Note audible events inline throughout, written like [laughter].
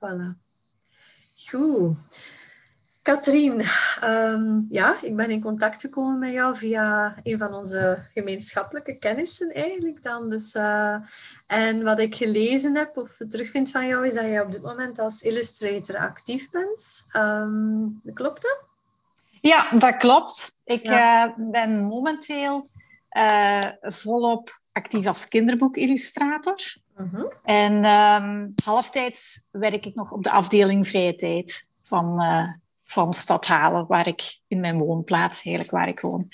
Voilà. Goed. Katrien, ehm, ja, ik ben in contact gekomen met jou via een van onze gemeenschappelijke kennissen eigenlijk dan. Dus, uh, en wat ik gelezen heb of terugvind van jou is dat je op dit moment als illustrator actief bent. Um, klopt dat? Ja, dat klopt. Ik uh, ben momenteel uh, volop actief als kinderboekillustrator. Uh En um, halftijds werk ik nog op de afdeling vrije tijd van, uh, van Stadhalen, waar ik in mijn woonplaats, eigenlijk waar ik woon.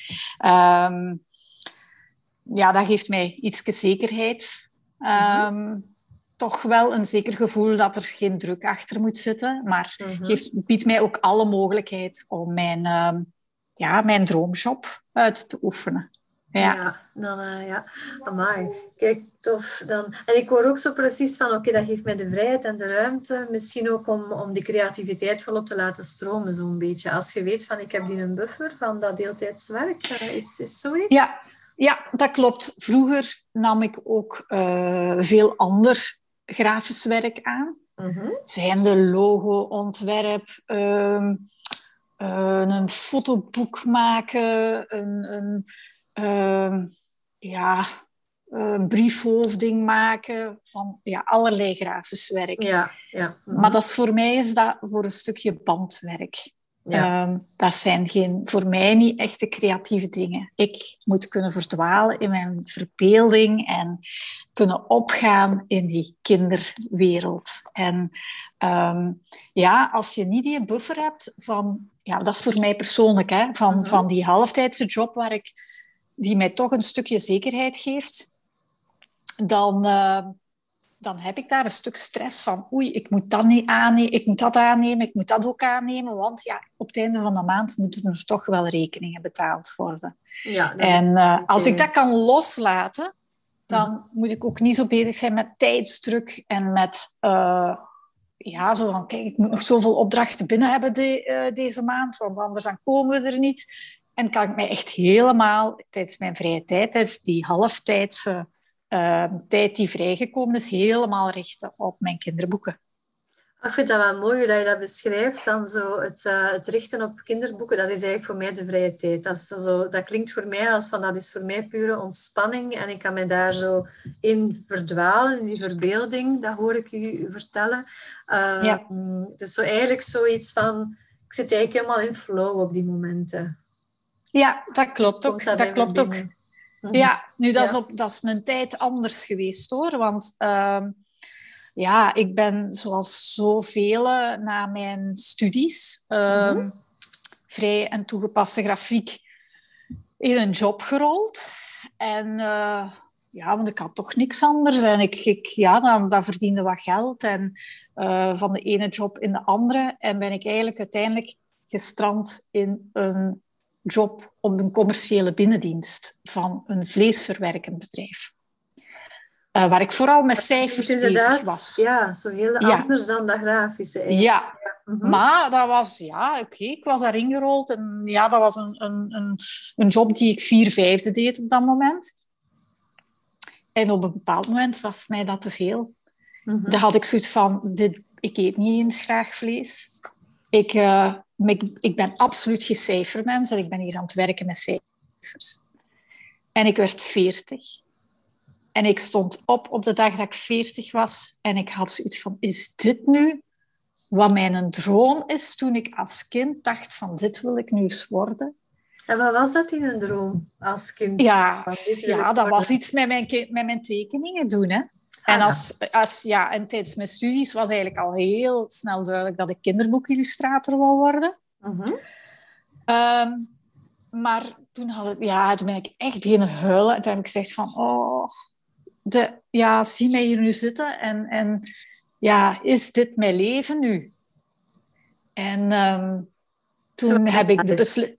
Um, ja, dat geeft mij iets zekerheid. Um, toch wel een zeker gevoel dat er geen druk achter moet zitten, maar geeft, biedt mij ook alle mogelijkheid om mijn, ja, mijn droomjob uit te oefenen. Ja, ja dan uh, ja. Amai. Kijk, tof. Dan. En ik hoor ook zo precies van, oké, dat geeft mij de vrijheid en de ruimte, misschien ook om, om die creativiteit volop te laten stromen, zo'n beetje. Als je weet van, ik heb die een buffer van dat deeltijdswerk, uh, is, is zoiets? Ja, ja, dat klopt. Vroeger nam ik ook uh, veel ander grafisch werk aan. Mm Zijn de logo-ontwerp, ehm, een fotoboek maken, een... een uh, ja, een briefhoofding maken van ja, allerlei grafisch werk. Ja, ja. Maar dat is, voor mij is dat voor een stukje bandwerk. Ja. Um, dat zijn geen, voor mij niet echte creatieve dingen. Ik moet kunnen verdwalen in mijn verbeelding en kunnen opgaan in die kinderwereld. En um, ja, als je niet die buffer hebt van, ja, dat is voor mij persoonlijk, hè, van, mm -hmm. van die halftijdse job waar ik die mij toch een stukje zekerheid geeft, dan, uh, dan heb ik daar een stuk stress van. Oei, ik moet dat niet aannemen, ik moet dat aannemen, ik moet dat ook aannemen, want ja, op het einde van de maand moeten er toch wel rekeningen betaald worden. Ja, en uh, als ik dat kan loslaten, dan ja. moet ik ook niet zo bezig zijn met tijdsdruk en met... Uh, ja, zo van, kijk, ik moet nog zoveel opdrachten binnen hebben de, deze maand, want anders dan komen we er niet. En kan ik mij echt helemaal tijdens mijn vrije tijd, tijdens die halftijdse uh, tijd die vrijgekomen is, helemaal richten op mijn kinderboeken. Ik vind dat wel mooi dat je dat beschrijft. Dan zo het, uh, het richten op kinderboeken, dat is eigenlijk voor mij de vrije tijd. Dat, is zo, dat klinkt voor mij als van dat is voor mij pure ontspanning. En ik kan me daar zo in verdwalen, in die verbeelding. Dat hoor ik u vertellen. Uh, ja. Het is zo eigenlijk zoiets van... Ik zit eigenlijk helemaal in flow op die momenten. Ja, dat klopt ook. Dat, dat klopt ook. Mhm. Ja, nu dat, is op, dat is een tijd anders geweest hoor. Want uh, ja, ik ben zoals zoveel na mijn studies uh, mm -hmm. vrij en toegepaste grafiek in een job gerold. En uh, ja, want ik had toch niks anders. En ik, ik ja, dan, dan verdiende wat geld. En uh, van de ene job in de andere. En ben ik eigenlijk uiteindelijk gestrand in een job op een commerciële binnendienst van een vleesverwerkend bedrijf. Uh, waar ik vooral met cijfers bezig was. Ja, zo heel ja. anders dan dat grafische. Eigenlijk. Ja, ja. Mm -hmm. maar dat was, ja, oké, okay, ik was daar ingerold. En ja, dat was een, een, een, een job die ik vier vijfde deed op dat moment. En op een bepaald moment was mij dat te veel. Mm -hmm. Dan had ik zoiets van, dit, ik eet niet eens graag vlees. Ik, uh, ik, ik ben absoluut geen cijfermens en ik ben hier aan het werken met cijfers. En ik werd veertig. En ik stond op op de dag dat ik veertig was en ik had zoiets van, is dit nu wat mijn droom is toen ik als kind dacht van, dit wil ik nu eens worden? En wat was dat in een droom als kind? Ja, ja dat was iets met mijn, met mijn tekeningen doen. Hè. En, Ah, als, als, ja, en tijdens mijn studies was eigenlijk al heel snel duidelijk dat ik kinderboekillustrator wou worden. Mhm. Ehm, maar toen, had ik, ja, toen ben ik echt beginnen huilen. En toen heb ik gezegd van... Oh, de, ja, zie mij hier nu zitten. En, en ja, is dit mijn leven nu? En ehm, toen heb ik de is beslissing...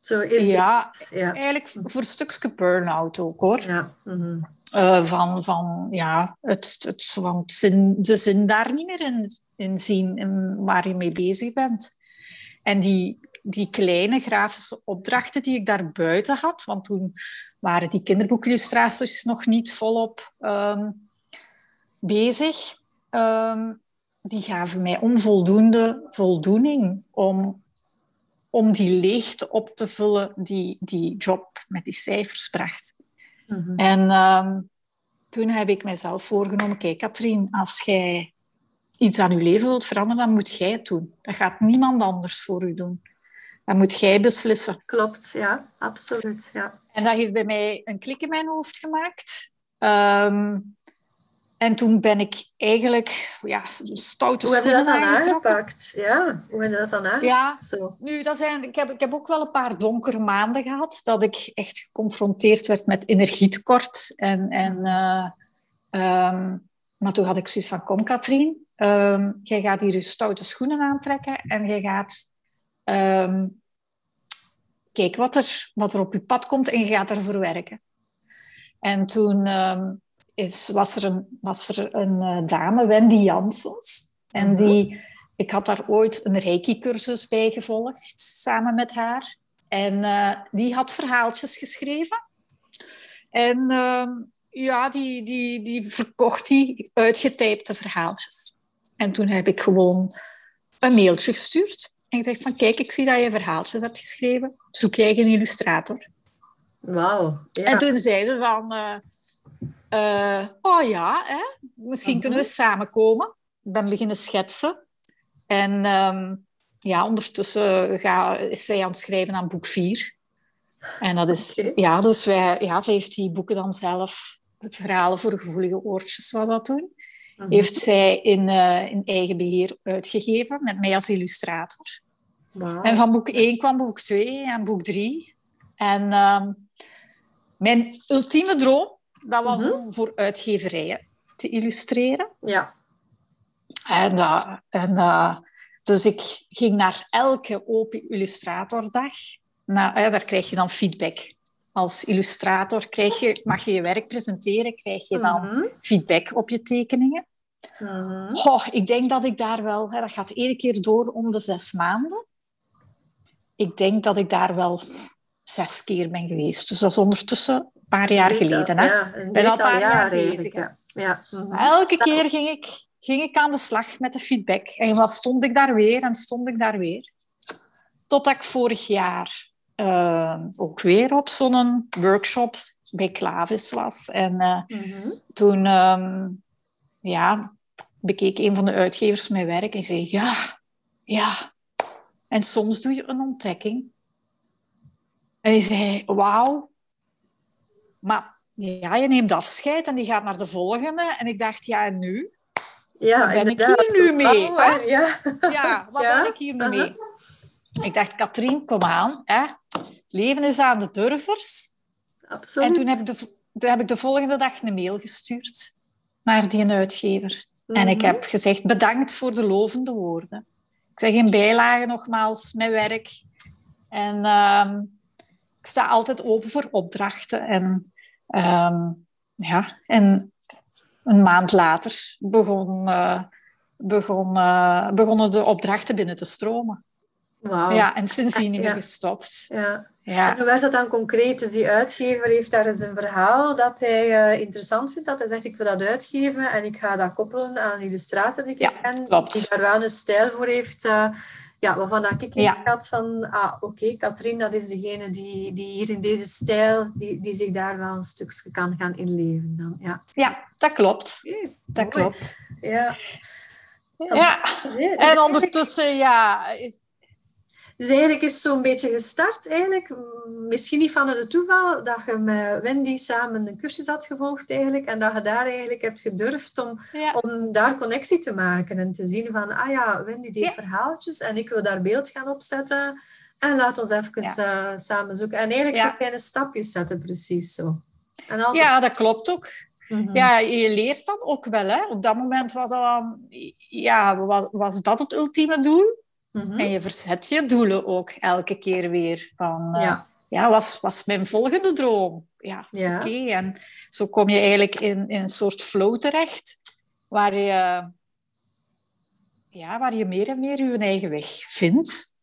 Zo is Ja, het. Ja. eigenlijk voor een stukje burn-out ook, hoor. Ja. mhm. Eh, van, van ja, het, het, van het zin, de zin daar niet meer in, in zien waar je mee bezig bent. En die, die kleine grafische opdrachten die ik daar buiten had, want toen waren die kinderboekillustraties nog niet volop ehm, bezig. Ehm, die gaven mij onvoldoende voldoening om, om die leegte op te vullen die die job met die cijfers bracht. Mhm. En ehm, toen heb ik mezelf voorgenomen, kijk Katrien, als jij iets aan je leven wilt veranderen, dan moet jij het doen. Dat gaat niemand anders voor u doen. Dat moet jij beslissen. Klopt, ja, absoluut. Ja. En dat heeft bij mij een klik in mijn hoofd gemaakt. Ehm, en toen ben ik eigenlijk ja, stoute Hoe heb je dat dan aangepakt? Ja, hoe heb je dat dan aangepakt? Ja, Zo. nu, dat zijn, ik, heb, ik heb ook wel een paar donkere maanden gehad, dat ik echt geconfronteerd werd met energietekort. En, en, uh, maar toen had ik zoiets van, kom Katrien, um, jij gaat hier je stoute schoenen aantrekken en jij gaat um, kijken wat er, wat er op je pad komt en je gaat ervoor werken. En toen is, was er een, was er een uh, dame, Wendy Janssens. En mhm. die, ik had daar ooit een reiki-cursus bij gevolgd, samen met haar. En uh, die had verhaaltjes geschreven. En uh, ja, die, die, die verkocht die uitgetypte verhaaltjes. En toen heb ik gewoon een mailtje gestuurd. En gezegd van, kijk, ik zie dat je verhaaltjes hebt geschreven. Zoek jij een illustrator? Wauw. Ja. En toen zeiden van... Uh, uh, oh ja, hè? misschien mhm. kunnen we samenkomen. Ik ben beginnen schetsen. En um, ja, ondertussen ga, is zij aan het schrijven aan boek 4. En dat is, ja, dus wij, ja, ze heeft die boeken dan zelf, verhalen voor gevoelige oortjes, wat dat doen, mhm. heeft zij in, uh, in eigen beheer uitgegeven, met mij als illustrator. Wow. En van boek 1 kwam boek 2 en boek 3. En um, mijn ultieme droom dat was mhm. om voor uitgeverijen te illustreren. Ja. En, uh, en uh, dus ik ging naar elke Open Illustratordag. Nou, uh, daar krijg je dan feedback. Als illustrator krijg je, mag je je werk presenteren, krijg je dan mhm. feedback op je tekeningen. Mm oh, ik denk dat ik daar wel, hè, dat gaat één keer door om de zes maanden. Ik denk dat ik daar wel zes keer ben geweest. Dus dat is ondertussen paar jaar geleden. Hè? Ja, een ben al een paar jaar, bezig. Ja. ja. Mhm. Elke keer ging ik, ging ik aan de slag met de feedback. En wat stond ik daar weer en stond ik daar weer. Totdat ik vorig jaar uh, ook weer op zo'n workshop bij Clavis was. En uh, mm-hmm. toen um, ja, bekeek een van de uitgevers mijn werk en zei: Ja, ja. En soms doe je een ontdekking. En hij zei: Wauw, maar ja, je neemt afscheid en die gaat naar de volgende. En ik dacht, ja, en nu? Ja, ben ik hier nu mee? ja. ja, wat ben ik hier nu mee? Ik dacht, Katrien, kom aan. Hè? Leven is aan de durvers. Absoluut. En toen heb, ik de, toen heb ik de volgende dag een mail gestuurd naar die uitgever. En ik mhm. heb gezegd, bedankt voor de lovende woorden. Ik zeg in bijlage nogmaals, mijn werk. En uh, ik sta altijd open voor opdrachten. En Ehm, ja, en een maand later begon, uh, begon, uh, begonnen de opdrachten binnen te stromen. Wow. Ja, en sindsdien niet meer gestopt. Ja. Ja. En hoe werd dat dan concreet? Dus die uitgever heeft daar eens een verhaal dat hij uh, interessant vindt. Dat hij zegt, ik wil dat uitgeven en ik ga dat koppelen aan een illustrator die ik ja, ken. Klopt. Die daar wel een stijl voor heeft ja, waarvan dat ik iets had van, ah, oké, okay, Katrien, dat is degene die, die hier in deze stijl, die, die zich daar wel een stukje kan gaan inleven. Dan, ja. ja, dat klopt. dat klopt. Ja. Ja, en ondertussen, ja, dus eigenlijk is het zo'n beetje gestart, eigenlijk. Misschien niet van het toeval dat je met Wendy samen een cursus had gevolgd, eigenlijk. En dat je daar eigenlijk hebt gedurfd om, om daar connectie te maken. En te zien van, ah ja, Wendy die heeft verhaaltjes en ik wil daar beeld gaan opzetten. En laat ons even uh, samen zoeken. En eigenlijk zo kleine stapjes zetten, precies zo. En altijd... Ja, dat klopt ook. Mhm. Ja, je leert dan ook wel. Hè? Op dat moment was, dat, ja, was dat het ultieme doel. Mhm. En je verzet je doelen ook elke keer weer. Van, uh, ja, was, was mijn volgende droom. Ja, oké. En zo kom je eigenlijk in, in een soort flow terecht, waar je, ja, waar je meer en meer je eigen weg vindt.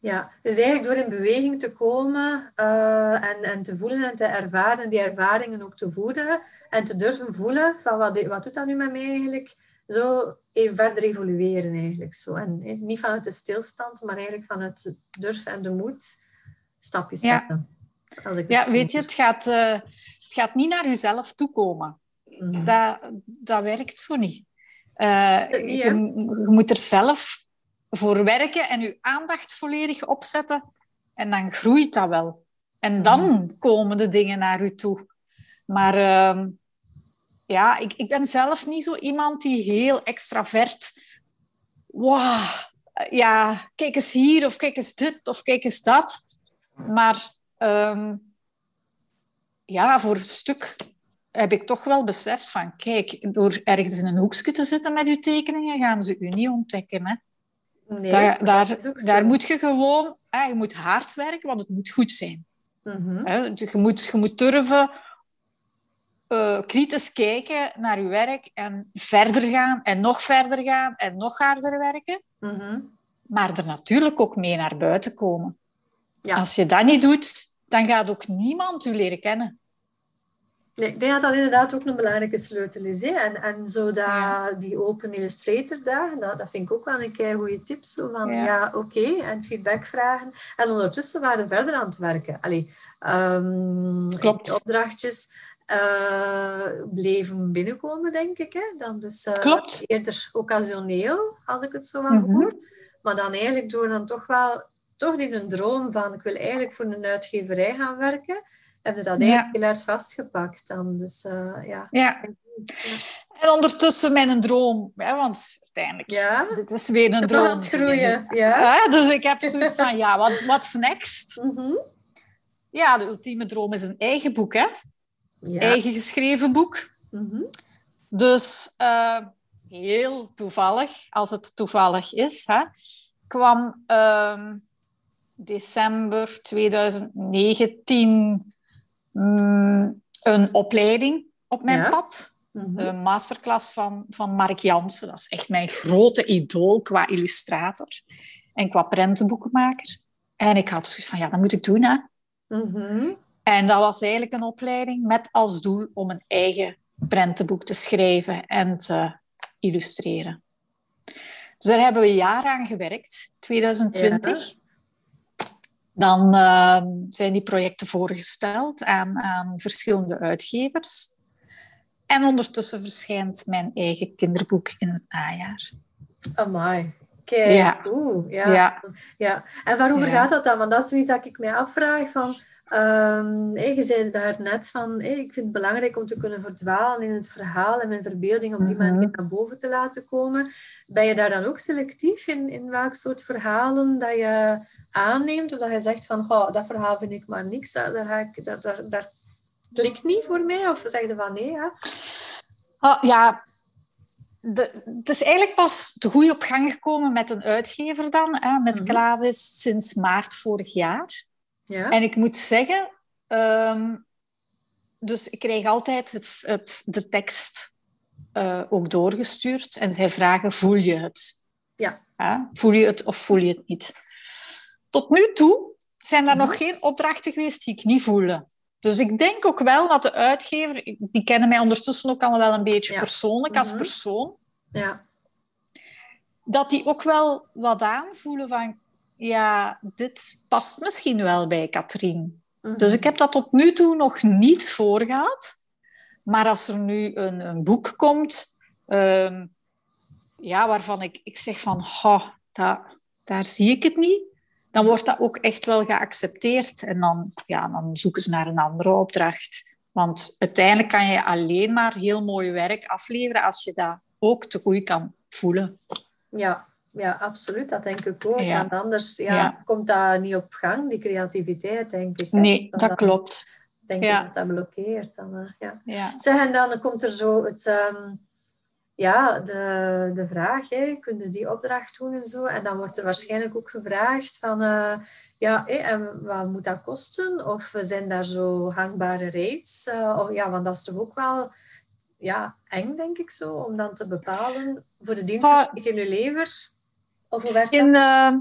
Ja, dus eigenlijk door in beweging te komen uh, en, en te voelen en te ervaren, die ervaringen ook te voeden en te durven voelen van wat, wat doet dat nu met mij eigenlijk? Zo even verder evolueren eigenlijk. Zo. En niet vanuit de stilstand, maar eigenlijk vanuit de durf en de moed stapjes zetten. Ja, ja weet je, het gaat, uh, het gaat niet naar jezelf toekomen. Mm. Dat, dat werkt zo niet. Uh, niet je, je, moet er zelf voor werken en je aandacht volledig opzetten. En dan groeit dat wel. En dan mm. komen de dingen naar u toe. Maar uh, ja, ik, ik ben zelf niet zo iemand die heel extravert... Wow, ja, kijk eens hier, of kijk eens dit, of kijk eens dat. Maar um, ja, voor een stuk heb ik toch wel beseft van, kijk, door ergens in een hoekje te zitten met je tekeningen, gaan ze u niet ontdekken. Hè? Nee, daar, daar, daar moet je gewoon, hè, je moet hard werken, want het moet goed zijn. Mm je, moet, je moet durven uh, kritisch kijken naar je werk en verder gaan en nog verder gaan en nog harder werken. Mhm. Maar er natuurlijk ook mee naar buiten komen. Ja. Als je dat niet doet, dan gaat ook niemand u leren kennen. Nee, ik denk dat dat inderdaad ook een belangrijke sleutel is. Hè? En, en zo dat, die open illustrator daar, dat, dat vind ik ook wel een goede tip. Zo van, ja, oké, en feedback vragen. En ondertussen waren we verder aan het werken. Allee, um, Klopt. opdrachtjes uh, bleven binnenkomen, denk ik. Hè? Dan dus uh, Klopt. eerder occasioneel, als ik het zo mm hoor. Maar dan eigenlijk door dan toch wel, toch in een droom van, ik wil eigenlijk voor een uitgeverij gaan werken hebben dat eigenlijk heel hard vastgepakt dan. Dus uh, ja. ja. En ondertussen mijn droom, hè, want uiteindelijk, ja. dit is weer een droom. Het groeien, ja. Dus ik heb zoiets van, ja, wat what's next? Mm Ja, de ultieme droom is een eigen boek, hè. Ja. Eigen geschreven boek. Mm Dus uh, heel toevallig, als het toevallig is, hè, kwam uh, december 2019 Mm, een opleiding op mijn pad. Mhm. Een masterclass van, van Mark Jansen. Dat is echt mijn grote idool qua illustrator en qua prentenboekenmaker. En ik had zoiets van, ja, dat moet ik doen, hè. Mhm. En dat was eigenlijk een opleiding met als doel om een eigen prentenboek te schrijven en te illustreren. Dus daar hebben we een jaar aan gewerkt, 2020. Dan uh, zijn die projecten voorgesteld aan, aan verschillende uitgevers. En ondertussen verschijnt mijn eigen kinderboek in het najaar. Amai. Kijk, ja. Oeh, ja. ja. ja. En waarover gaat dat dan? Want dat is zoiets dat ik mij afvraag van... Um, je zei daar net van, ik vind het belangrijk om te kunnen verdwalen in het verhaal en mijn verbeelding op die manier mhm. naar boven te laten komen. Ben je daar dan ook selectief in, in welk soort verhalen dat je aanneemt, of dat je zegt van, oh, dat verhaal vind ik maar niks, daar, ga ik, daar, daar, daar klikt niet voor mij, of zeg je van nee? Ja, oh, ja de, het is eigenlijk pas te goed op gang gekomen met een uitgever dan, hè, met Klavis sinds maart vorig jaar. Ja. En ik moet zeggen, ehm, dus ik krijg altijd het, het, de tekst uh, ook doorgestuurd en zij vragen, voel je het? Ja. Voel je het of voel je het niet? Tot nu toe zijn er nog mhm. geen opdrachten geweest die ik niet voelde. Dus ik denk ook wel dat de uitgever, die kennen mij ondertussen ook al wel een beetje persoonlijk als mhm. persoon, ja. dat die ook wel wat aanvoelen van, ja, dit past misschien wel bij Katrien. Mhm. Dus ik heb dat tot nu toe nog niet voor gehad. Maar als er nu een, een boek komt, ehm, ja, waarvan ik, ik zeg van, dat, daar zie ik het niet, dan wordt dat ook echt wel geaccepteerd. En dan, ja, dan zoeken ze naar een andere opdracht. Want uiteindelijk kan je alleen maar heel mooi werk afleveren als je dat ook te goed kan voelen. Ja, ja, absoluut. Dat denk ik ook. Ja. anders ja, komt dat niet op gang, die creativiteit, denk ik. Nee, dat, klopt. Denk ik dat dat blokkeert. Dan, ja. Ja. Zeg, en dan komt er zo het... Um, ja, de, de vraag, hè, kun je die opdracht doen en zo? En dan wordt er waarschijnlijk ook gevraagd van, uh, ja, en wat moet dat kosten? Of zijn daar zo hangbare rates? Uh, of, ja, want dat is toch ook wel ja, eng, denk ik zo, om dan te bepalen voor de diensten die in je lever? Of hoe werkt in, uh,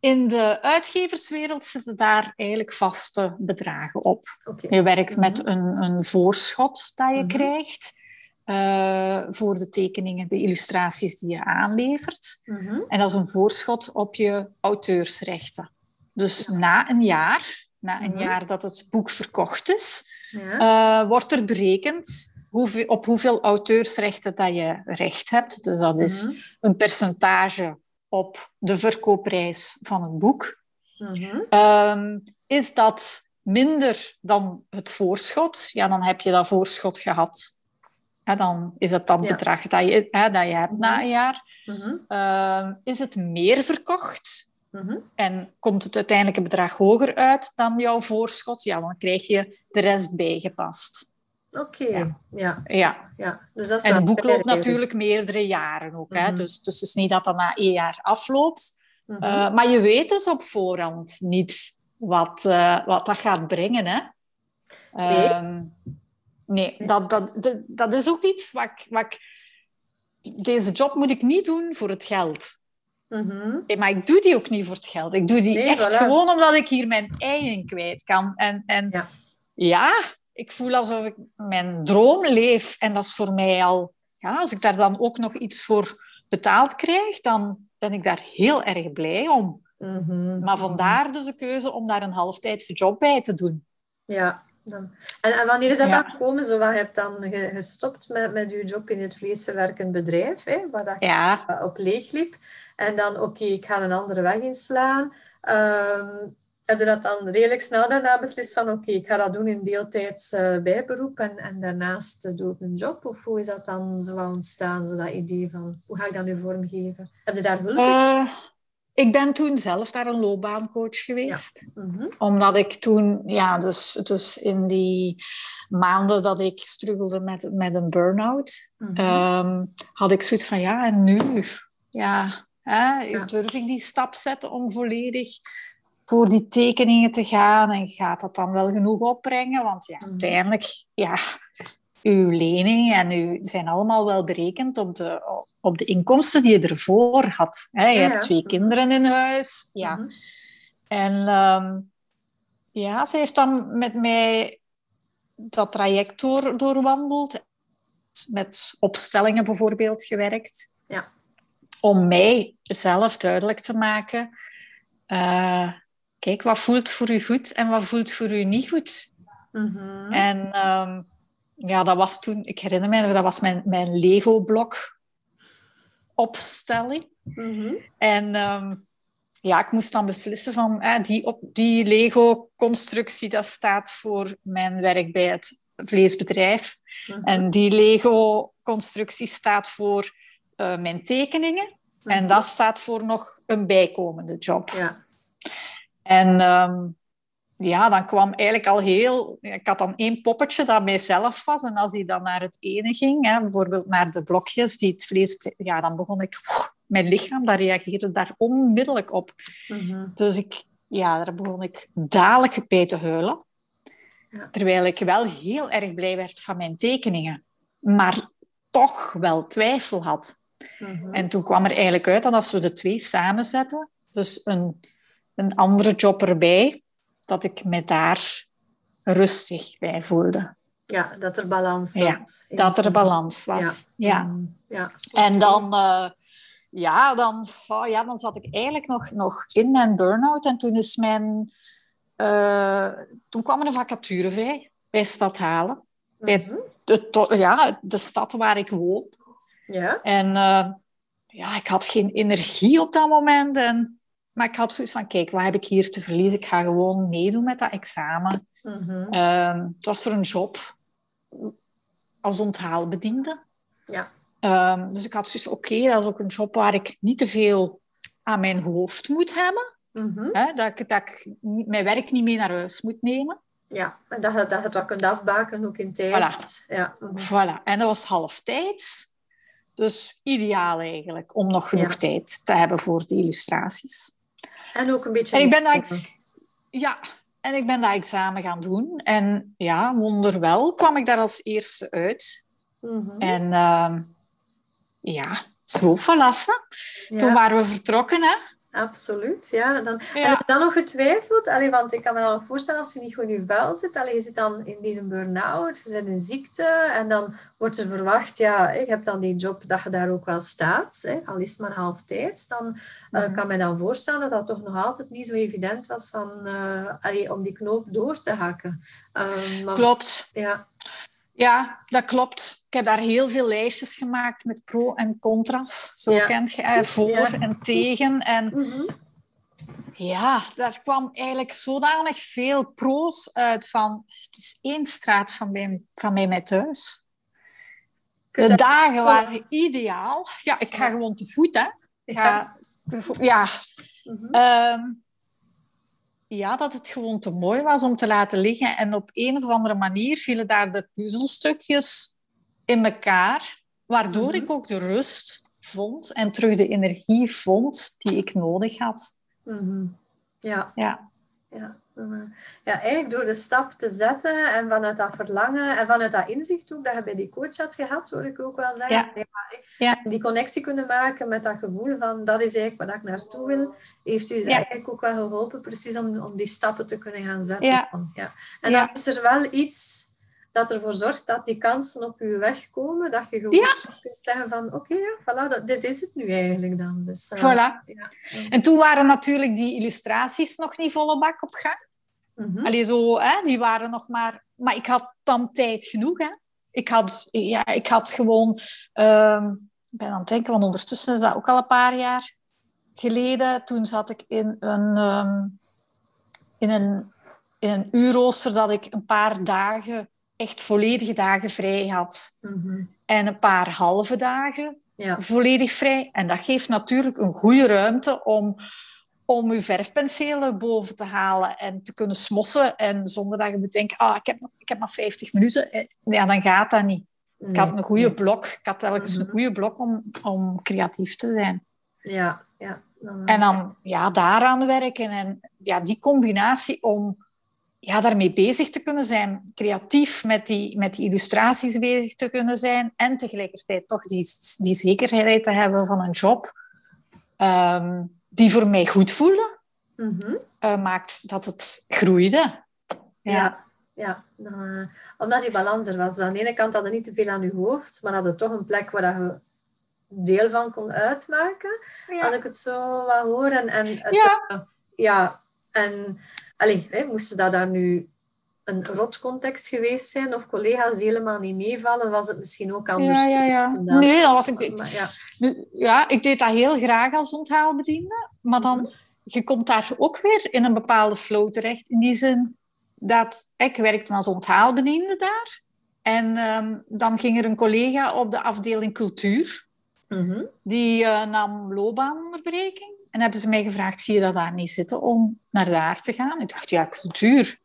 in de uitgeverswereld zitten daar eigenlijk vaste bedragen op. Je werkt met mhm. een, een voorschot dat je mhm. krijgt. eh, voor de tekeningen, de illustraties die je aanlevert. Mhm. En dat is een voorschot op je auteursrechten. Dus na een jaar, na een jaar dat het boek verkocht is, Ja. eh, wordt er berekend hoeveel, op hoeveel auteursrechten dat je recht hebt. Dus dat is een percentage op de verkoopprijs van het boek. Mhm. Ehm, is dat minder dan het voorschot, ja, dan heb je dat voorschot gehad. Dan is dat dan Ja. bedrag dat je, hè, dat je hebt na Mhm. een jaar. Mhm. Ehm, is het meer verkocht en komt het uiteindelijke bedrag hoger uit dan jouw voorschot, ja, dan krijg je de rest bijgepast. Oké, Ja. ja. Ja, ja. Dus dat is en het boek loopt natuurlijk meerdere jaren ook. Hè? Mhm. Dus, dus het is niet dat dat na één jaar afloopt. Mhm. Eh, maar je weet dus op voorhand niet wat, eh, wat dat gaat brengen. Hè? Nee. Ehm, nee, dat, dat, dat, dat is ook iets wat ik, wat ik... Deze job moet ik niet doen voor het geld. Mhm. Eh, Maar ik doe die ook niet voor het geld. Ik doe die Nee, echt voilà. gewoon omdat ik hier mijn ei in kwijt kan. En, en Ja. ja. Ik voel alsof ik mijn droom leef. En dat is voor mij al... Ja, als ik daar dan ook nog iets voor betaald krijg, dan ben ik daar heel erg blij om. Mhm. Maar vandaar dus de keuze om daar een halftijdse job bij te doen. Ja. Dan. En, en wanneer is dat Ja. dan gekomen? Zo, wat, je hebt dan ge- gestopt met, met je job in het vleesverwerkend bedrijf, hè, waar dat Ja, op leeg liep. En dan, oké, ik ga een andere weg inslaan. Ehm, heb je dat dan redelijk snel daarna beslist van, oké, ik ga dat doen in deeltijds eh, bijberoep en, en daarnaast eh, doe ik een job? Of hoe is dat dan zo ontstaan, zo dat idee van, hoe ga ik dat nu vormgeven? Heb je daar hulp in? Eh, ik ben toen zelf naar een loopbaancoach geweest. Mhm. Omdat ik toen, ja, dus, dus in die maanden dat ik struggelde met, met een burn-out, Mhm. ehm, had ik zoiets van, ja, en nu? Ja, hè, Ja. durf ik die stap zetten om volledig voor die tekeningen te gaan? En gaat dat dan wel genoeg opbrengen? Want ja, Mhm. uiteindelijk, ja, uw lening en uw zijn allemaal wel berekend op de, op de inkomsten die je ervoor had. Hè? Je Ja, ja. hebt twee kinderen in huis. Ja. Mhm. En ehm, ja, ze heeft dan met mij dat traject door, doorwandeld. Met opstellingen bijvoorbeeld gewerkt. Ja. Om mij zelf duidelijk te maken. eh, kijk, wat voelt voor u goed en wat voelt voor u niet goed? Mhm. En ehm, ja, dat was toen, ik herinner me, nog, dat was mijn, mijn Lego-blok opstelling. Mhm. En ehm, ja, ik moest dan beslissen van eh, die, op, die Lego-constructie, dat staat voor mijn werk bij het vleesbedrijf. Mhm. En die Lego-constructie staat voor eh, mijn tekeningen. En dat staat voor nog een bijkomende job. Ja. En ehm, ja, dan kwam eigenlijk al heel... Ik had dan één poppetje dat mijzelf was. En als die dan naar het ene ging, hè, bijvoorbeeld naar de blokjes die het vlees... Ja, dan begon ik... Mijn lichaam, dat reageerde daar onmiddellijk op. Mhm. Dus ik, ja, daar begon ik dadelijk bij te huilen. Ja. Terwijl ik wel heel erg blij werd van mijn tekeningen. Maar toch wel twijfel had. Mhm. En toen kwam er eigenlijk uit dat als we de twee samenzetten, dus een, een andere job erbij, dat ik me daar rustig bij voelde. Ja, dat er balans Ja, was. Dat er balans was. Ja. Ja. En dan, eh, ja, dan, oh ja, dan zat ik eigenlijk nog, nog in mijn burn-out. En toen, is mijn, eh, toen kwam er een vacature vrij bij Stad Halen. Bij Mhm. de, ja, de stad waar ik woon. Ja. En eh, ja, ik had geen energie op dat moment. En, maar ik had zoiets van, kijk, wat heb ik hier te verliezen? Ik ga gewoon meedoen met dat examen. Mhm. Ehm, het was voor een job als onthaalbediende. Ja. Ehm, dus ik had zoiets van, oké, dat is ook een job waar ik niet te veel aan mijn hoofd moet hebben. Mhm. Dat, ik, dat ik mijn werk niet mee naar huis moet nemen. Ja, en dat je, dat je het wat kunt afbaken ook in tijd. Ja. mhm. Voilà. En dat was halftijds. Dus ideaal eigenlijk, om nog genoeg Ja. tijd te hebben voor de illustraties. En ook een beetje... En ik ben ex- ja, en ik ben dat examen gaan doen. En ja, wonderwel kwam ik daar als eerste uit. Mhm. En ehm, ja, zo verlassen. Ja. Toen waren we vertrokken, hè. Absoluut, ja. Dan, En heb je dan nog getwijfeld? Allee, want ik kan me dan nog voorstellen als je niet goed in je vel zit. Allee, je zit dan in een burn-out, je zit in ziekte. En dan wordt er verwacht, ja, je hebt dan die job dat je daar ook wel staat. Hè, al is het maar halftijds. Dan uh, kan me dan voorstellen dat dat toch nog altijd niet zo evident was van, uh, om die knoop door te hakken. Uh, Klopt. Ja. Ja, dat klopt. Ik heb daar heel veel lijstjes gemaakt met pro en contra's. Zo kent je eh, voor en tegen. En mhm. ja, daar kwam eigenlijk zodanig veel pro's uit van... Het is één straat van mij, van mij met thuis. De dagen waren ideaal. Ja, ik ga gewoon te voet, hè. Ja. ja. Mhm. Ehm, ja, dat het gewoon te mooi was om te laten liggen. En op een of andere manier vielen daar de puzzelstukjes in elkaar, waardoor mhm. ik ook de rust vond en terug de energie vond die ik nodig had. Mhm. Ja. Ja. Ja. Mhm. ja, eigenlijk door de stap te zetten en vanuit dat verlangen en vanuit dat inzicht ook dat je bij die coach had gehad, hoor ik ook wel zeggen. Ja. ja. Die connectie kunnen maken met dat gevoel van dat is eigenlijk waar ik naartoe wil heeft u eigenlijk ook wel geholpen, precies om, om die stappen te kunnen gaan zetten. Ja. ja. En dan is er wel iets dat ervoor zorgt dat die kansen op je weg komen, dat je gewoon kunt zeggen van oké, ja, voilà, dat, dit is het nu eigenlijk dan. Dus, uh, voilà. Ja. En toen waren natuurlijk die illustraties nog niet volle bak op gang. Mm Allee, zo, hè, die waren nog maar... Maar ik had dan tijd genoeg, hè. Ik had, ja, ik had gewoon... Uh, ik ben aan het denken, want ondertussen is dat ook al een paar jaar geleden, toen zat ik in een, um, in een, in een uurrooster dat ik een paar dagen, echt volledige dagen vrij had. Mhm. En een paar halve dagen ja. volledig vrij. En dat geeft natuurlijk een goede ruimte om, om je verfpenselen boven te halen en te kunnen smossen. En zonder dat je moet denken, ah, ik, heb ik heb maar 50 minuten. Eh, ja, dan gaat dat niet. Ik had een goede blok. Ik had telkens een mhm. goede blok om, om creatief te zijn. Ja, ja. En dan ja, daaraan werken. En ja, die combinatie om ja, daarmee bezig te kunnen zijn, creatief met die, met die illustraties bezig te kunnen zijn en tegelijkertijd toch die, die zekerheid te hebben van een job ehm, die voor mij goed voelde, mm maakt dat het groeide. Ja, ja. ja. omdat die balans er was. aan de ene kant had je niet te veel aan je hoofd, maar had je toch een plek waar je deel van kon uitmaken. Als ik het zo wat hoor. En, en het, ja. Uh, ja. En allee, hè, moesten dat daar nu een rotcontext geweest zijn of collega's die helemaal niet meevallen, was het misschien ook anders. Ja, ja, ja. Nee, dat was ik. Maar, ja. Nu, ja, ik deed dat heel graag als onthaalbediende, maar dan mhm. je komt daar ook weer in een bepaalde flow terecht. In die zin dat ik werkte als onthaalbediende daar. En ehm, dan ging er een collega op de afdeling cultuur. Mhm. Die uh, nam loopbaanonderbreking. En hebben ze mij gevraagd, zie je dat daar niet zitten om naar daar te gaan? Ik dacht, ja, cultuur,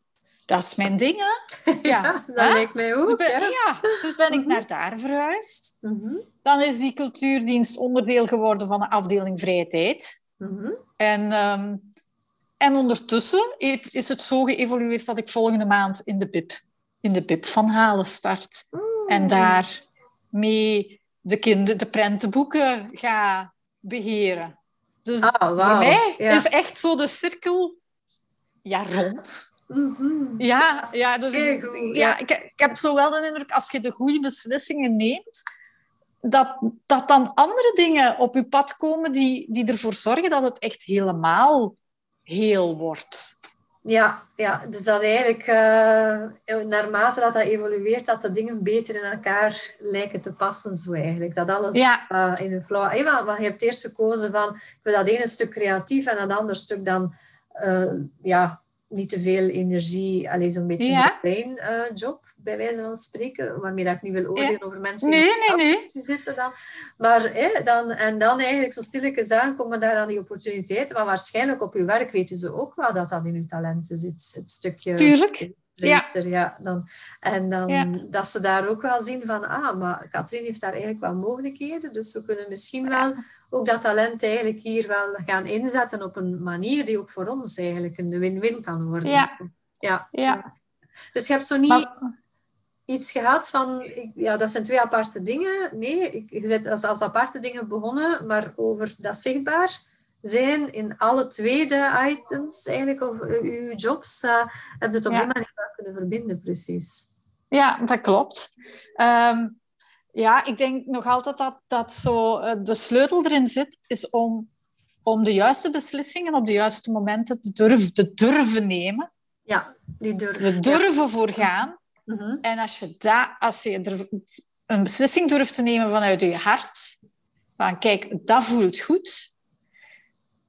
dat is mijn ding, hè? [laughs] Ja, dat lijkt mij ook. Dus ben, ja. dus ben ik mhm. naar daar verhuisd. Mhm. Dan is die cultuurdienst onderdeel geworden van de afdeling vrije tijd. En, um, en ondertussen is het zo geëvolueerd dat ik volgende maand in de BIP, in de BIP van Halen start. En daar mee de kinderen de prentenboeken ga beheren. Dus ah, voor mij is echt zo de cirkel ja, rond. Mhm. Ja, ja, dus ja, ik, ik, heb zo wel de indruk, als je de goede beslissingen neemt, dat, dat dan andere dingen op je pad komen die, die ervoor zorgen dat het echt helemaal heel wordt. Ja, ja, dus dat eigenlijk uh, naarmate dat dat evolueert, dat de dingen beter in elkaar lijken te passen, zo eigenlijk. Dat alles uh, in een flow... Hey, maar je hebt eerst gekozen van, ik wil dat ene stuk creatief en dat andere stuk dan, uh, ja, niet te veel energie, alleen zo'n beetje ja. een job bij wijze van spreken, waarmee dat ik niet wil oordelen over mensen die nee, nee, nee. zitten dan. Maar hè, dan, en dan eigenlijk zo stilletjes aan komen daar dan die opportuniteiten. Maar waarschijnlijk op uw werk weten ze ook wel dat dat in uw talenten zit. Het stukje... Tuurlijk. Ja. ja. dan, en dan dat ze daar ook wel zien van, ah, maar Katrien heeft daar eigenlijk wel mogelijkheden. Dus we kunnen misschien wel ook dat talent eigenlijk hier wel gaan inzetten op een manier die ook voor ons eigenlijk een win-win kan worden. Ja. Ja. ja. Dus je hebt zo niet iets gehad van, ja, dat zijn twee aparte dingen. Nee, je bent als, als aparte dingen begonnen, maar over dat zichtbaar zijn in alle tweede items eigenlijk, of uw jobs, uh, heb je het op die manier kunnen verbinden, precies. Ja, dat klopt. Ehm, ja, ik denk nog altijd dat, dat zo, uh, de sleutel erin zit, is om, om de juiste beslissingen op de juiste momenten te durven, te durven nemen. Ja, die durven. De durven voor gaan. Mhm. En als je, als je een beslissing durft te nemen vanuit je hart, van kijk, dat voelt goed,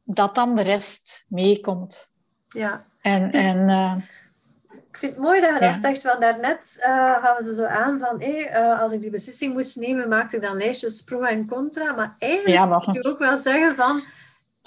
dat dan de rest meekomt. Ja. En, en, uh, ik vind het mooi dat je dat zegt, want daarnet uh, gaven ze zo aan van hey, uh, als ik die beslissing moest nemen, maakte ik dan lijstjes pro en contra. Maar eigenlijk ja, maar... je ook wel zeggen van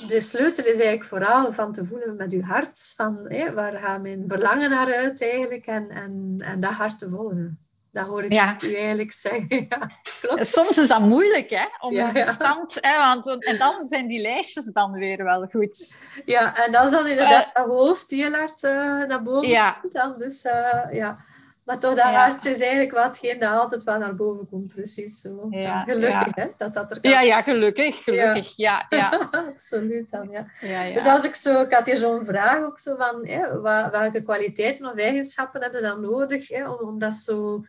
de sleutel is eigenlijk vooral van te voelen met je hart. Van waar gaat mijn verlangen naar uit eigenlijk en, en, en dat hart te volgen. Dat hoor ik ja. u eigenlijk zeggen. [laughs] Ja, klopt. Soms is dat moeilijk, hè? Om ja, verstand... Hè, want, en dan zijn die lijstjes dan weer wel goed. Ja, en dan is dan inderdaad uh, hoofd heel hard uh, naar boven ja. Dan, dus uh, ja... Maar toch, dat hart is eigenlijk watgeen dat altijd wel naar boven komt, precies zo. Ja, gelukkig, hè, dat dat er kan. Ja, ja, gelukkig, gelukkig, ja. ja, [laughs] Absoluut dan, ja. Dus als ik zo, ik had hier zo'n vraag ook zo van, hè, welke kwaliteiten of eigenschappen heb je dan nodig hè, om, om dat zo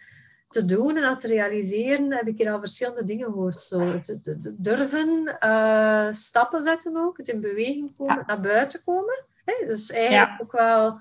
te doen en dat te realiseren, heb ik hier al verschillende dingen gehoord. Zo, het, durven uh, stappen zetten ook, het in beweging komen, naar buiten komen. Hè? Dus eigenlijk ook wel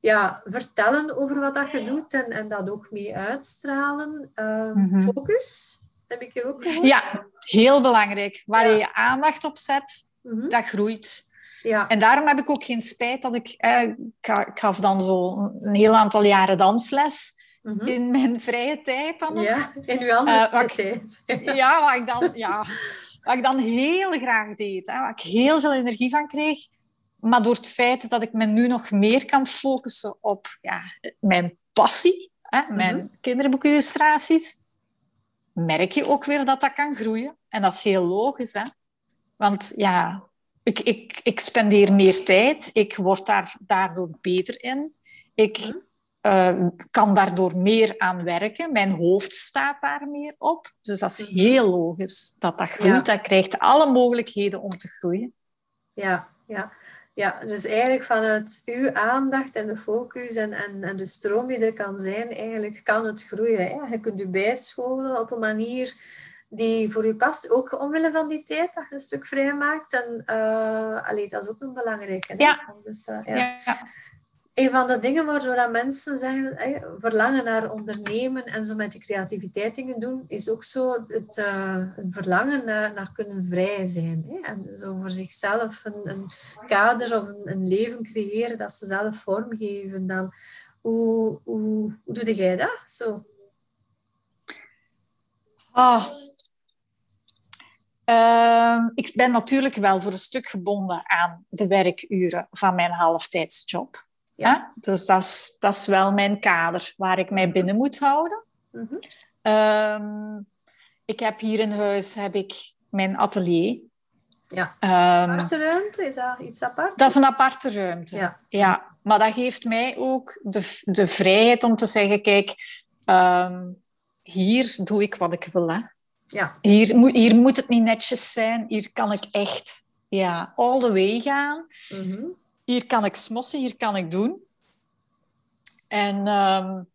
ja, vertellen over wat dat je doet en, en dat ook mee uitstralen. Uh, Focus, heb ik hier ook gehoord. Ja, heel belangrijk. Waar je je aandacht op zet, mhm. dat groeit. Ja. En daarom heb ik ook geen spijt dat ik... Eh, ik gaf dan zo een heel aantal jaren dansles. Mhm. in mijn vrije tijd dan. Ja, in uw andere uh, tijd. [laughs] ja, wat ik, dan, ja, wat ik dan heel graag deed. Hè, waar ik heel veel energie van kreeg. Maar door het feit dat ik me nu nog meer kan focussen op ja, mijn passie, hè, mijn mm -hmm. kinderboekillustraties, merk je ook weer dat dat kan groeien. En dat is heel logisch. Hè? Want ja, ik, ik, ik spendeer meer tijd. Ik word daar, daardoor beter in. Ik... Mhm. Uh, kan daardoor meer aan werken. Mijn hoofd staat daar meer op. Dus dat is heel logisch dat dat groeit. Dat krijgt alle mogelijkheden om te groeien. Ja, ja. Ja dus eigenlijk vanuit uw aandacht en de focus en, en, en de stroom die er kan zijn, eigenlijk kan het groeien. Hè? Je kunt u bijscholen op een manier die voor u past. Ook omwille van die tijd dat je een stuk vrij maakt. En uh, allee, dat is ook een belangrijke. Ja. Dus, uh, ja. ja een van de dingen waardoor mensen zeggen, verlangen naar ondernemen en zo met die creativiteit dingen doen, is ook zo het, uh, verlangen naar, naar, kunnen vrij zijn. En zo voor zichzelf een, een kader of een, leven creëren dat ze zelf vormgeven. Dan, hoe, doe jij dat? Zo? Ah. Uh, ik ben natuurlijk wel voor een stuk gebonden aan de werkuren van mijn halftijdsjob. Ja. Dus dat is, dat is wel mijn kader waar ik mij binnen moet houden. Mhm. Ehm, ik heb hier in huis heb ik mijn atelier. Ja. Um, aparte ruimte, is dat iets apart? Dat is een aparte ruimte. Ja. ja. Maar dat geeft mij ook de, de vrijheid om te zeggen, kijk, ehm, hier doe ik wat ik wil. Hè. Ja. Hier, moet, hier moet het niet netjes zijn. Hier kan ik echt ja, all the way gaan. Mm hier kan ik smossen, hier kan ik doen. En um,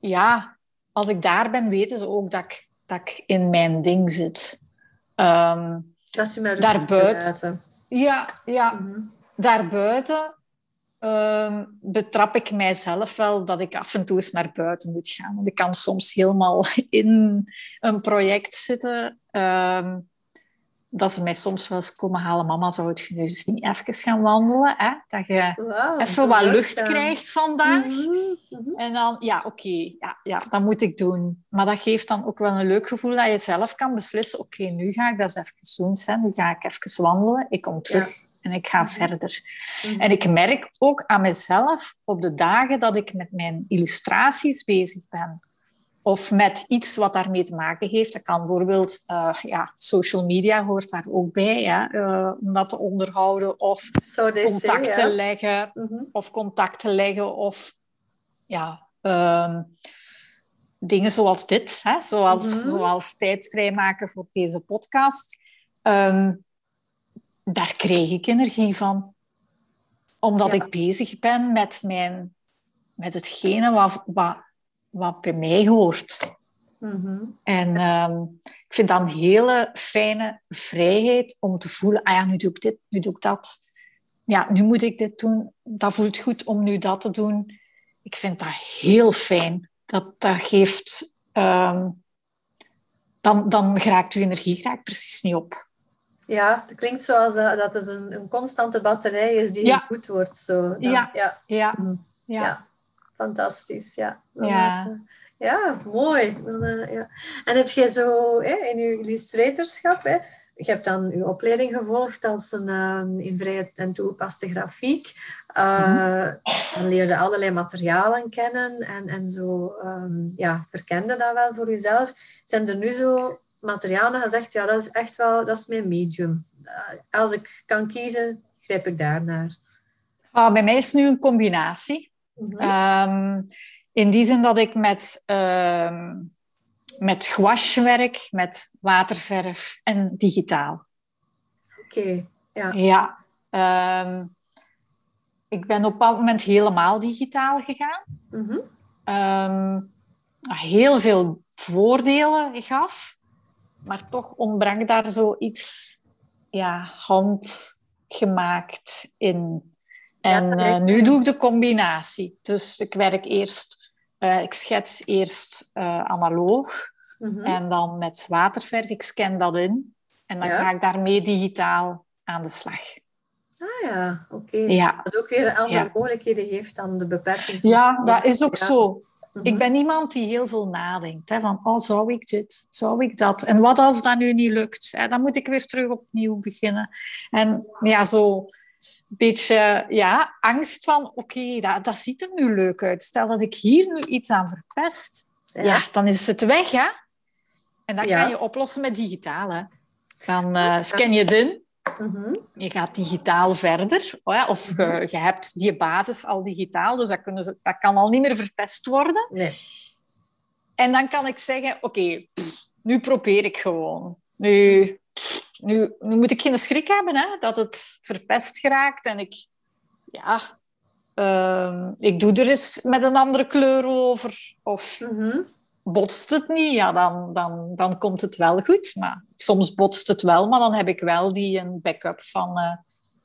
ja, als ik daar ben, weten ze ook dat ik, dat ik in mijn ding zit. Um, dat mij daarbuiten. Ja, ja. Mm -hmm. daarbuiten um, betrap ik mijzelf wel dat ik af en toe eens naar buiten moet gaan. Want ik kan soms helemaal [laughs] in een project zitten. Um, dat ze mij soms wel eens komen halen. Mama, zou het nu eens niet even gaan wandelen? Hè? Dat je even wat lucht krijgt vandaag. Mhm, mhm. En dan, ja, oké, ja, ja, dat moet ik doen. Maar dat geeft dan ook wel een leuk gevoel dat je zelf kan beslissen. Oké, nu ga ik dat eens even doen. Hè? Nu ga ik even wandelen. Ik kom terug. En ik ga mhm. verder. En ik merk ook aan mezelf op de dagen dat ik met mijn illustraties bezig ben, of met iets wat daarmee te maken heeft. Dat kan bijvoorbeeld, uh, ja, social media hoort daar ook bij, ja, uh, om dat te onderhouden. Of contacten leggen, mhm. of contacten leggen, of ja, um, dingen zoals dit, hè, zoals, mm -hmm. zoals tijd vrijmaken voor deze podcast. Um, daar kreeg ik energie van. Omdat ik bezig ben met, mijn, met hetgene wat, wat, wat bij mij hoort. Mhm. En ehm, ik vind dat een hele fijne vrijheid om te voelen, ah ja, nu doe ik dit, nu doe ik dat. Ja, nu moet ik dit doen. Dat voelt goed om nu dat te doen. Ik vind dat heel fijn. Dat, dat geeft... ehm, dan, dan raakt uw energie raakt precies niet op. Ja, het klinkt zoals eh, dat het een, een constante batterij is die Ja. goed wordt. Zo. Dan- Ja. ja. Ja, Mhm. ja. Ja. Fantastisch, ja. Ja. ja, mooi. Eh, ja. En heb jij zo hè, in je illustratorschap, hè, je hebt dan je opleiding gevolgd als een eh, in vrije en toegepaste grafiek. Eh, Dan leerde je allerlei materialen kennen en, en zo ehm, ja, verkende dat wel voor jezelf. Zijn er nu zo materialen gezegd, ja, dat is echt wel, dat is mijn medium. Als ik kan kiezen, grijp ik daarnaar. Ah, bij mij is het nu een combinatie. Mhm. Ehm, in die zin dat ik met, ehm met gouache werk, met waterverf en digitaal. Oké, ja. Ja. ehm, ik ben op een bepaald moment helemaal digitaal gegaan. Mhm. Heel veel voordelen gaf, maar toch ontbrak daar zoiets ja, handgemaakt in. En eh, nu doe ik de combinatie. Dus ik werk eerst, eh, ik schets eerst eh, analoog Mhm. en dan met waterverf. Ik scan dat in en dan Ja. ga ik daarmee digitaal aan de slag. Ah ja, oké. Ja, Dat ook weer andere Ja. mogelijkheden heeft dan de beperking. ja dat is ook zo. Mhm. Ik ben iemand die heel veel nadenkt. Hè, van, oh, zou ik dit? Zou ik dat? En wat als dat nu niet lukt? Hè, dan moet ik weer terug opnieuw beginnen. En ja, zo een beetje ja, angst van, oké, dat, dat ziet er nu leuk uit. Stel dat ik hier nu iets aan verpest, ja, dan is het weg, hè? En dat Ja. kan je oplossen met digitaal, hè. Dan eh, scan je het in, Mhm. je gaat digitaal verder. oh ja, Of je, je hebt die basis al digitaal, dus dat, kunnen ze, dat kan al niet meer verpest worden. Nee. En dan kan ik zeggen, oké, nu probeer ik gewoon. Nu, nu, nu moet ik geen schrik hebben hè, dat het verpest geraakt. En ik, ja, ehm, ik doe er eens met een andere kleur over. Of Mhm. botst het niet, ja, dan, dan, dan komt het wel goed. Maar soms botst het wel, maar dan heb ik wel die een backup van, eh,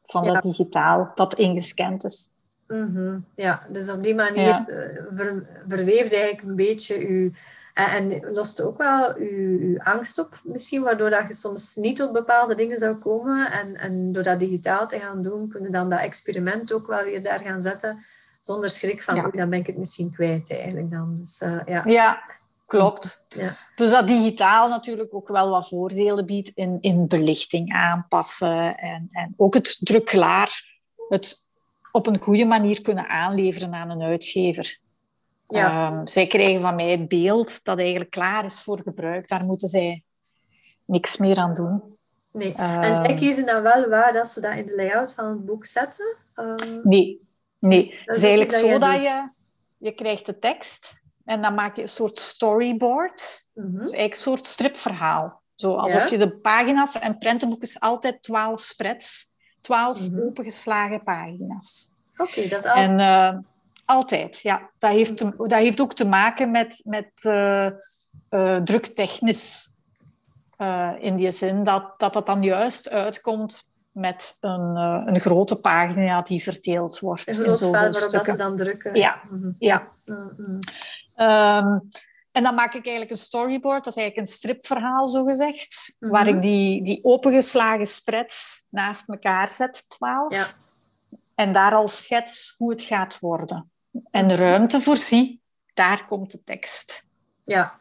van Ja. dat digitaal dat ingescand is. Mhm. Ja, dus op die manier Ja. eh, ver, verweeft eigenlijk een beetje uw... En, en lost ook wel uw, uw angst op, misschien, waardoor dat je soms niet tot bepaalde dingen zou komen. En, en door dat digitaal te gaan doen, kun je dan dat experiment ook wel weer daar gaan zetten, zonder schrik van, Ja. oei, dan ben ik het misschien kwijt eigenlijk dan. Dus eh, ja. Ja, klopt. Ja. Dus dat digitaal natuurlijk ook wel wat voordelen biedt in, in belichting aanpassen en, en ook het druk klaar, het op een goede manier kunnen aanleveren aan een uitgever. Ja. Ehm, zij krijgen van mij het beeld dat eigenlijk klaar is voor gebruik. Daar moeten zij niks meer aan doen. Nee. Ehm. En zij kiezen dan wel waar dat ze dat in de layout van het boek zetten. Ehm, Nee, nee. Het is eigenlijk dat zo dat doet. je, je krijgt de tekst en dan maak je een soort storyboard. Het is eigenlijk een soort stripverhaal. Zo, alsof Ja. je de pagina's... En prentenboek is altijd twaalf spreads. Twaalf Mhm. opengeslagen pagina's. Oké, dat is altijd... En altijd, ja. Dat heeft, dat heeft ook te maken met, met eh, druktechnisch. Eh, in die zin dat, dat dat dan juist uitkomt met een, een grote pagina die verdeeld wordt. Een groot vel waarop dat ze dan drukken. Ja. Mhm. Ja. Mhm. Ehm, en dan maak ik eigenlijk een storyboard, dat is eigenlijk een stripverhaal, zo gezegd, Mhm. waar ik die, die opengeslagen spreads naast elkaar zet, twaalf. Ja. En daar al schets hoe het gaat worden. En ruimte voorzie, daar komt de tekst. Ja.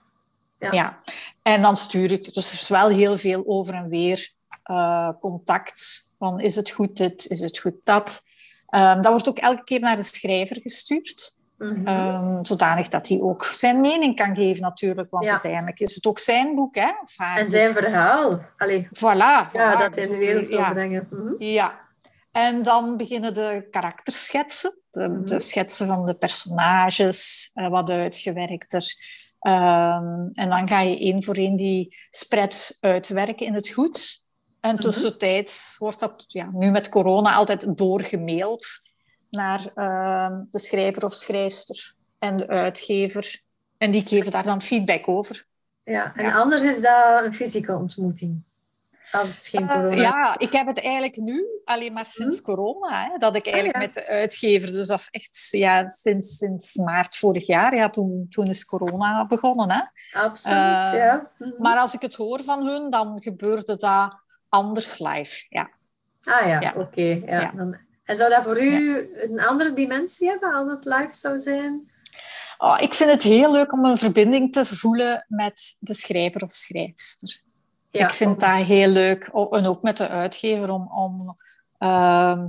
Ja. Ja. En dan stuur ik, dus er is wel heel veel over en weer eh, contact. Van is het goed dit, is het goed dat? Ehm, dat wordt ook elke keer naar de schrijver gestuurd. Ehm, zodanig dat hij ook zijn mening kan geven natuurlijk. Want Ja. uiteindelijk is het ook zijn boek, hè? Of haar en zijn verhaal. Allee, Voilà. ja, voilà. dat hij in de wereld wil ja. brengen. Ja. En dan beginnen de karakterschetsen. De, Mhm. de schetsen van de personages, eh, wat uitgewerkter. Ehm, en dan ga je één voor één die spreads uitwerken in het goed. En tussentijds wordt dat ja, nu met corona altijd doorgemaild naar ehm, de schrijver of schrijfster en de uitgever. En die geven daar dan feedback over. Ja, en anders is dat een fysieke ontmoeting. Als geen eh, corona Ja, ik heb het eigenlijk nu alleen maar sinds hm? corona. Hè, dat ik ah, eigenlijk met de uitgever... Dus dat is echt ja, sinds, sinds maart vorig jaar. Ja, toen, toen is corona begonnen. Hè. Absoluut, uh, ja. Mhm. Maar als ik het hoor van hun, dan gebeurde dat anders live. Ja. Ah ja, oké. ja. En zou dat voor u een andere dimensie hebben als het live zou zijn? Oh, ik vind het heel leuk om een verbinding te voelen met de schrijver of schrijfster. Ja, ik vind dat heel leuk. En ook met de uitgever om, om ehm,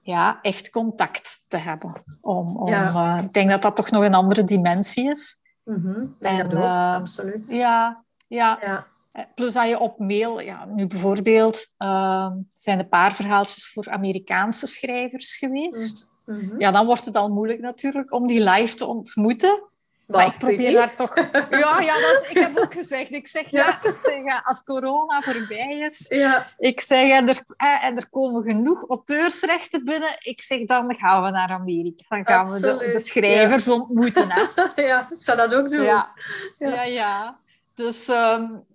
ja, echt contact te hebben. Om, om, uh, ik denk dat dat toch nog een andere dimensie is. Mm -hmm. en, uh, absoluut. Ja, ja. ja. Eh, plus dat je op mail, ja, nu bijvoorbeeld uh, zijn een paar verhaaltjes voor Amerikaanse schrijvers geweest. Mm -hmm. Ja, dan wordt het al moeilijk natuurlijk om die live te ontmoeten. Maar ik probeer daar toch... [laughs] Ja, ja dat is... ik heb ook gezegd. Ik zeg, ja. ik zeg, als corona voorbij is... Ja. Ik zeg, en er, en er komen genoeg auteursrechten binnen. Ik zeg, dan gaan we naar Amerika. Dan gaan we de, de, schrijvers ontmoeten. Hè. [laughs] Ja, ik zou dat ook doen. Ja, ja. ja, Dus... Um,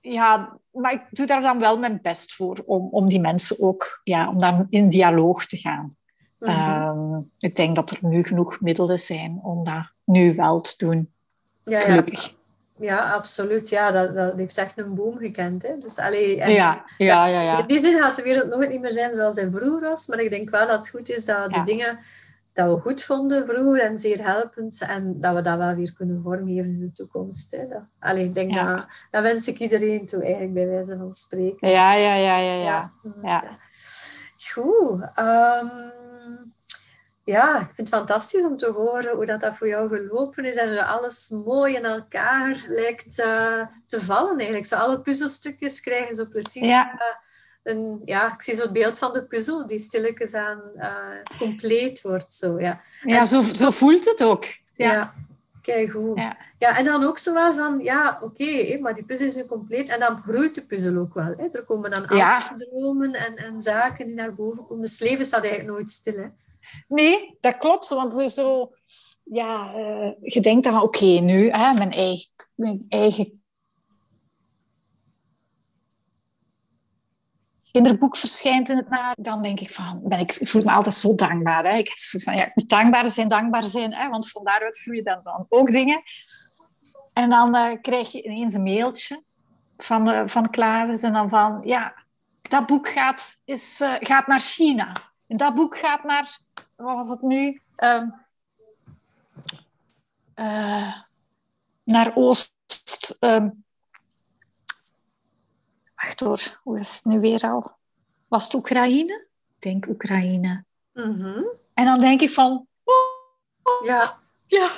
ja, maar ik doe daar dan wel mijn best voor om, om die mensen ook ja, om dan in dialoog te gaan. Mm ik denk dat er nu genoeg middelen zijn om dat nu wel te doen. Ja, Gelukkig. Ja. Ja, absoluut. Ja, dat, dat heeft echt een boom gekend. Hè. Dus, allee, ja, ja, ja, ja, In die zin gaat de wereld nooit niet meer zijn zoals hij vroeger was. Maar ik denk wel dat het goed is dat de dingen dat we goed vonden vroeger en zeer helpend. En dat we dat wel weer kunnen vormgeven in de toekomst. Hè. Dat, allee, ik denk dat, dat wens ik iedereen toe, eigenlijk, bij wijze van spreken. Ja, ja, ja, ja. ja. ja. Goed. Um, ja, ik vind het fantastisch om te horen hoe dat, dat voor jou gelopen is. En hoe alles mooi in elkaar lijkt uh, te vallen eigenlijk. Zo alle puzzelstukjes krijgen zo precies... Ja. Uh, een, ja, ik zie zo het beeld van de puzzel die stilletjes aan uh, compleet wordt. Zo, ja, ja en, zo, zo voelt het ook. Ja, ja kijk goed. Ja. ja. en dan ook zo wel van, ja, oké, maar die puzzel is nu compleet. En dan groeit de puzzel ook wel. Hè. Er komen dan andere dromen en, en zaken die naar boven komen. Dus leven staat eigenlijk nooit stil. Hè. Nee, dat klopt. Want zo... Ja, uh, je denkt dan, oké, nu, hè, mijn eigen, mijn eigen kinderboek verschijnt in het na, dan denk ik van, ben ik, voel me altijd zo dankbaar. Hè. Ik heb zo ja, dankbaar zijn, dankbaar zijn, hè, want van daaruit groeien dan, dan ook dingen. En dan uh, krijg je ineens een mailtje van, uh, van en dan van, ja, dat boek gaat, is, gaat naar China. En dat boek gaat naar, wat was het nu? Um, naar Oost... Um, wacht hoor, hoe is het nu weer al? Was het Oekraïne? Ik denk Oekraïne. Mm -hmm. En dan denk ik van... Oh, ja. Ja.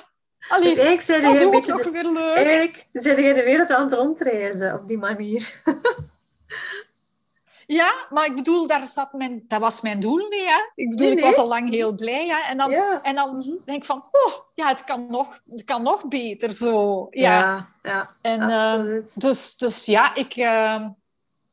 Allee, dus eigenlijk zijn je een beetje de, eigenlijk zijn je de wereld aan het rondreizen op die manier. [laughs] Ja, maar ik bedoel, daar zat mijn, dat was mijn doel niet. Hè? Ik bedoel, ik was al lang heel blij. Hè? En dan, en dan mhm. denk ik van, oh, ja, het kan nog, het kan nog beter zo. Ja, ja, ja en, eh, absoluut. Uh, dus, dus ja, ik, uh,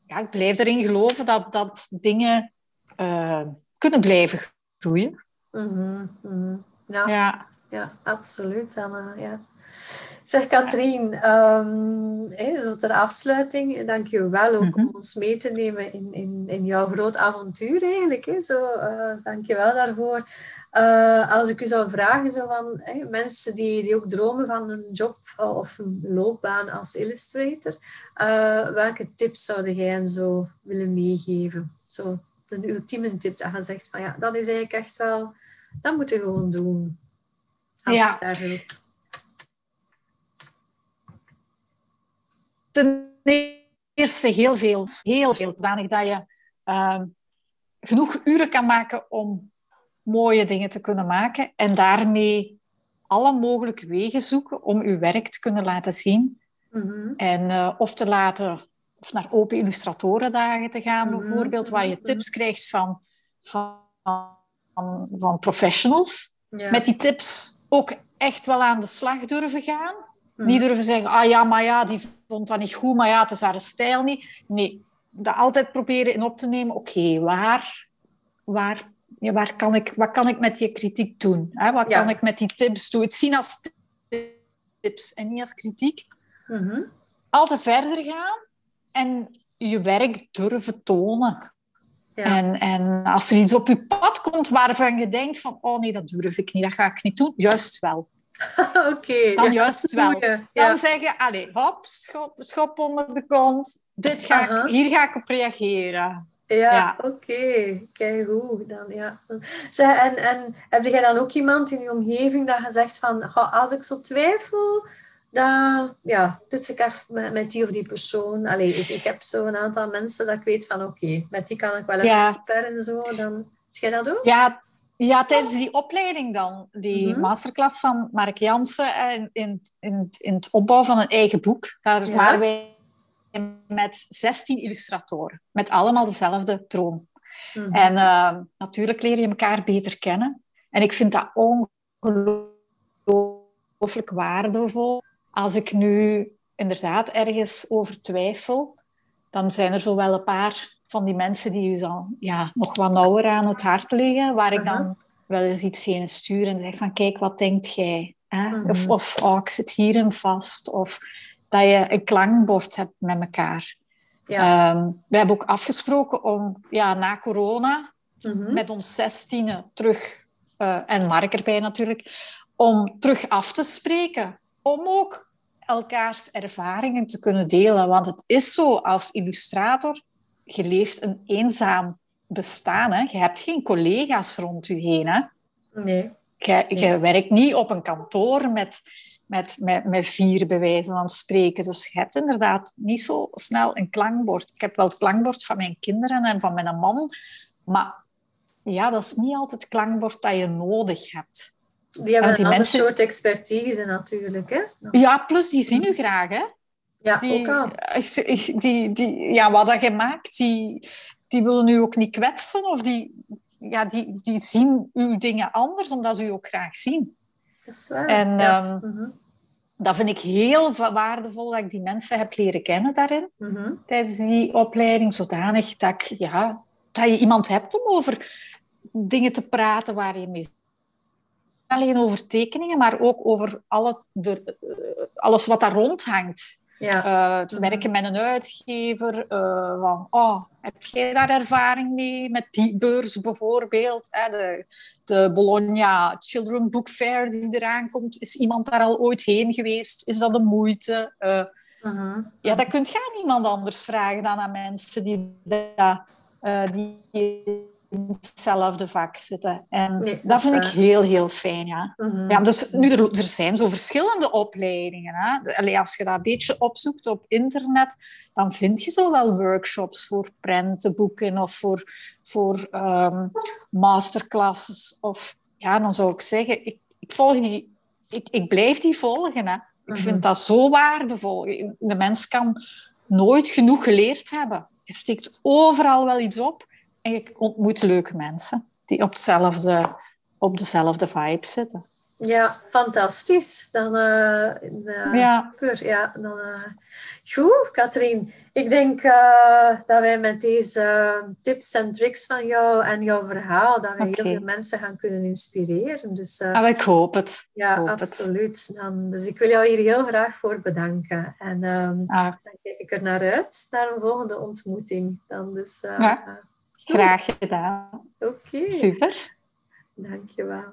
ja, ik blijf erin geloven dat, dat dingen uh, kunnen blijven groeien. Mm -hmm. ja. ja. Ja. absoluut, Anna. Ja. Zeg Katrien, um, zo ter afsluiting, dank je wel ook om mhm. ons mee te nemen in, in, in jouw groot avontuur eigenlijk. Hè. Zo, uh, dank je wel daarvoor. Uh, als ik u zou vragen, zo van, hè, mensen die, die ook dromen van een job of een loopbaan als illustrator, uh, welke tips zou jij hen zo willen meegeven? Zo een ultieme tip dat je zegt van ja, dat is eigenlijk echt wel, dat moet je gewoon doen. Als ja. je daar wilt. Ten eerste heel veel, heel veel. Zodanig dat je uh, genoeg uren kan maken om mooie dingen te kunnen maken en daarmee alle mogelijke wegen zoeken om je werk te kunnen laten zien. Mm-hmm. En uh, of te laten, of naar open illustratorendagen te gaan mm-hmm. bijvoorbeeld, waar je tips krijgt van, van, van, van professionals. Yeah. Met die tips ook echt wel aan de slag durven gaan. Niet durven zeggen, ah ja, maar ja, die vond dat niet goed, maar ja, het is haar stijl niet. Nee, dat altijd proberen in op te nemen. Oké, waar, waar, ja, waar kan ik, wat kan ik met die kritiek doen? Hè? Wat kan ik met die tips doen? Het zien als tips en niet als kritiek. Mhm. Altijd verder gaan en je werk durven tonen. Ja. En, en als er iets op je pad komt waarvan je denkt van oh nee, dat durf ik niet, dat ga ik niet doen. Juist wel. [laughs] Oké. dan juist wel. Dan zeggen, allez, hop, schop, schop onder de kont. Dit ga ik, hier ga ik op reageren. Ja, oké. Okay. Kijk goed. Dan, ja. Zeg, en, en heb jij dan ook iemand in je omgeving dat je zegt van, als ik zo twijfel, dan ja, toets ik even met, met die of die persoon. Allee, ik, ik heb zo een aantal mensen dat ik weet van, oké, met die kan ik wel even ja. en zo. Dan, jij dat ook? Ja, ja, tijdens die opleiding dan, die mhm. masterclass van Mark Jansen eh, in, in, in, in, het opbouw van een eigen boek. Daar waren wij met 16 illustratoren, met allemaal dezelfde droom. Mhm. En uh, natuurlijk leer je elkaar beter kennen. En ik vind dat ongelooflijk waardevol. Als ik nu inderdaad ergens over twijfel, dan zijn er zo wel een paar van die mensen die u zo, ja, nog wat nauwer aan het hart liggen, waar ik dan wel eens iets heen stuur en zeg van kijk, wat denkt jij? Hè? Of, of oh, ik zit hierin vast. Of dat je een klankbord hebt met elkaar. Ja. Ehm, we hebben ook afgesproken om ja, na corona mhm. met ons zestiende terug, uh, en Mark erbij natuurlijk, om terug af te spreken. Om ook elkaars ervaringen te kunnen delen. Want het is zo, als illustrator, je leeft een eenzaam bestaan. Hè? Je hebt geen collega's rond je heen. Hè? Nee. Je, je werkt niet op een kantoor met, met, met, met vier bewijzen van spreken. Dus je hebt inderdaad niet zo snel een klankbord. Ik heb wel het klankbord van mijn kinderen en van mijn man. Maar ja, dat is niet altijd het klankbord dat je nodig hebt. Die hebben die een mensen... soort expertise natuurlijk. Hè? Ja, plus die zien u graag. Hè? Ja, die, ook al. Die, die, ja, wat dat je maakt, die, die willen u ook niet kwetsen. Of die, ja, die, die zien uw dingen anders, omdat ze u ook graag zien. Dat is waar. En ehm, mhm. dat vind ik heel waardevol dat ik die mensen heb leren kennen daarin. Mhm. Tijdens die opleiding, zodanig dat, ik, ja, dat je iemand hebt om over dingen te praten waar je mee alleen over tekeningen, maar ook over alle, de, eh, alles wat daar rondhangt. Ja. Uh, te werken met een uitgever. Uh, van, oh, heb jij daar ervaring mee met die beurs bijvoorbeeld? Hè? De, de Bologna Children Book Fair die eraan komt. Is iemand daar al ooit heen geweest? Is dat een moeite? Uh, Ja, dat kunt je aan niemand anders vragen dan aan mensen die, die hetzelfde vak zitten. En dat, vind ik heel, heel fijn. Ja. Mhm. ja dus nu, er, er zijn zo verschillende opleidingen. Hè. Allee, als je dat een beetje opzoekt op internet, dan vind je zo wel workshops voor prentenboeken of voor, voor um, masterclasses. Of ja, dan zou ik zeggen, ik, ik volg die, ik, ik blijf die volgen. Hè. Ik vind mhm. dat zo waardevol. De mens kan nooit genoeg geleerd hebben. Je steekt overal wel iets op. En je ontmoet leuke mensen die op, hetzelfde, op dezelfde vibe zitten. Ja, fantastisch. Dan, uh, ja. ja, dan, uh, goed, Katrien. Ik denk dat wij met deze tips en tricks van jou en jouw verhaal, dat we heel veel mensen gaan kunnen inspireren. Dus, ah, ik hoop het. Ja, hoop absoluut. Dan, dus ik wil jou hier heel graag voor bedanken. En um, ah. dan kijk ik er naar uit, naar een volgende ontmoeting. Dan dus, ja. Graag gedaan. Oké. Super. Dankjewel.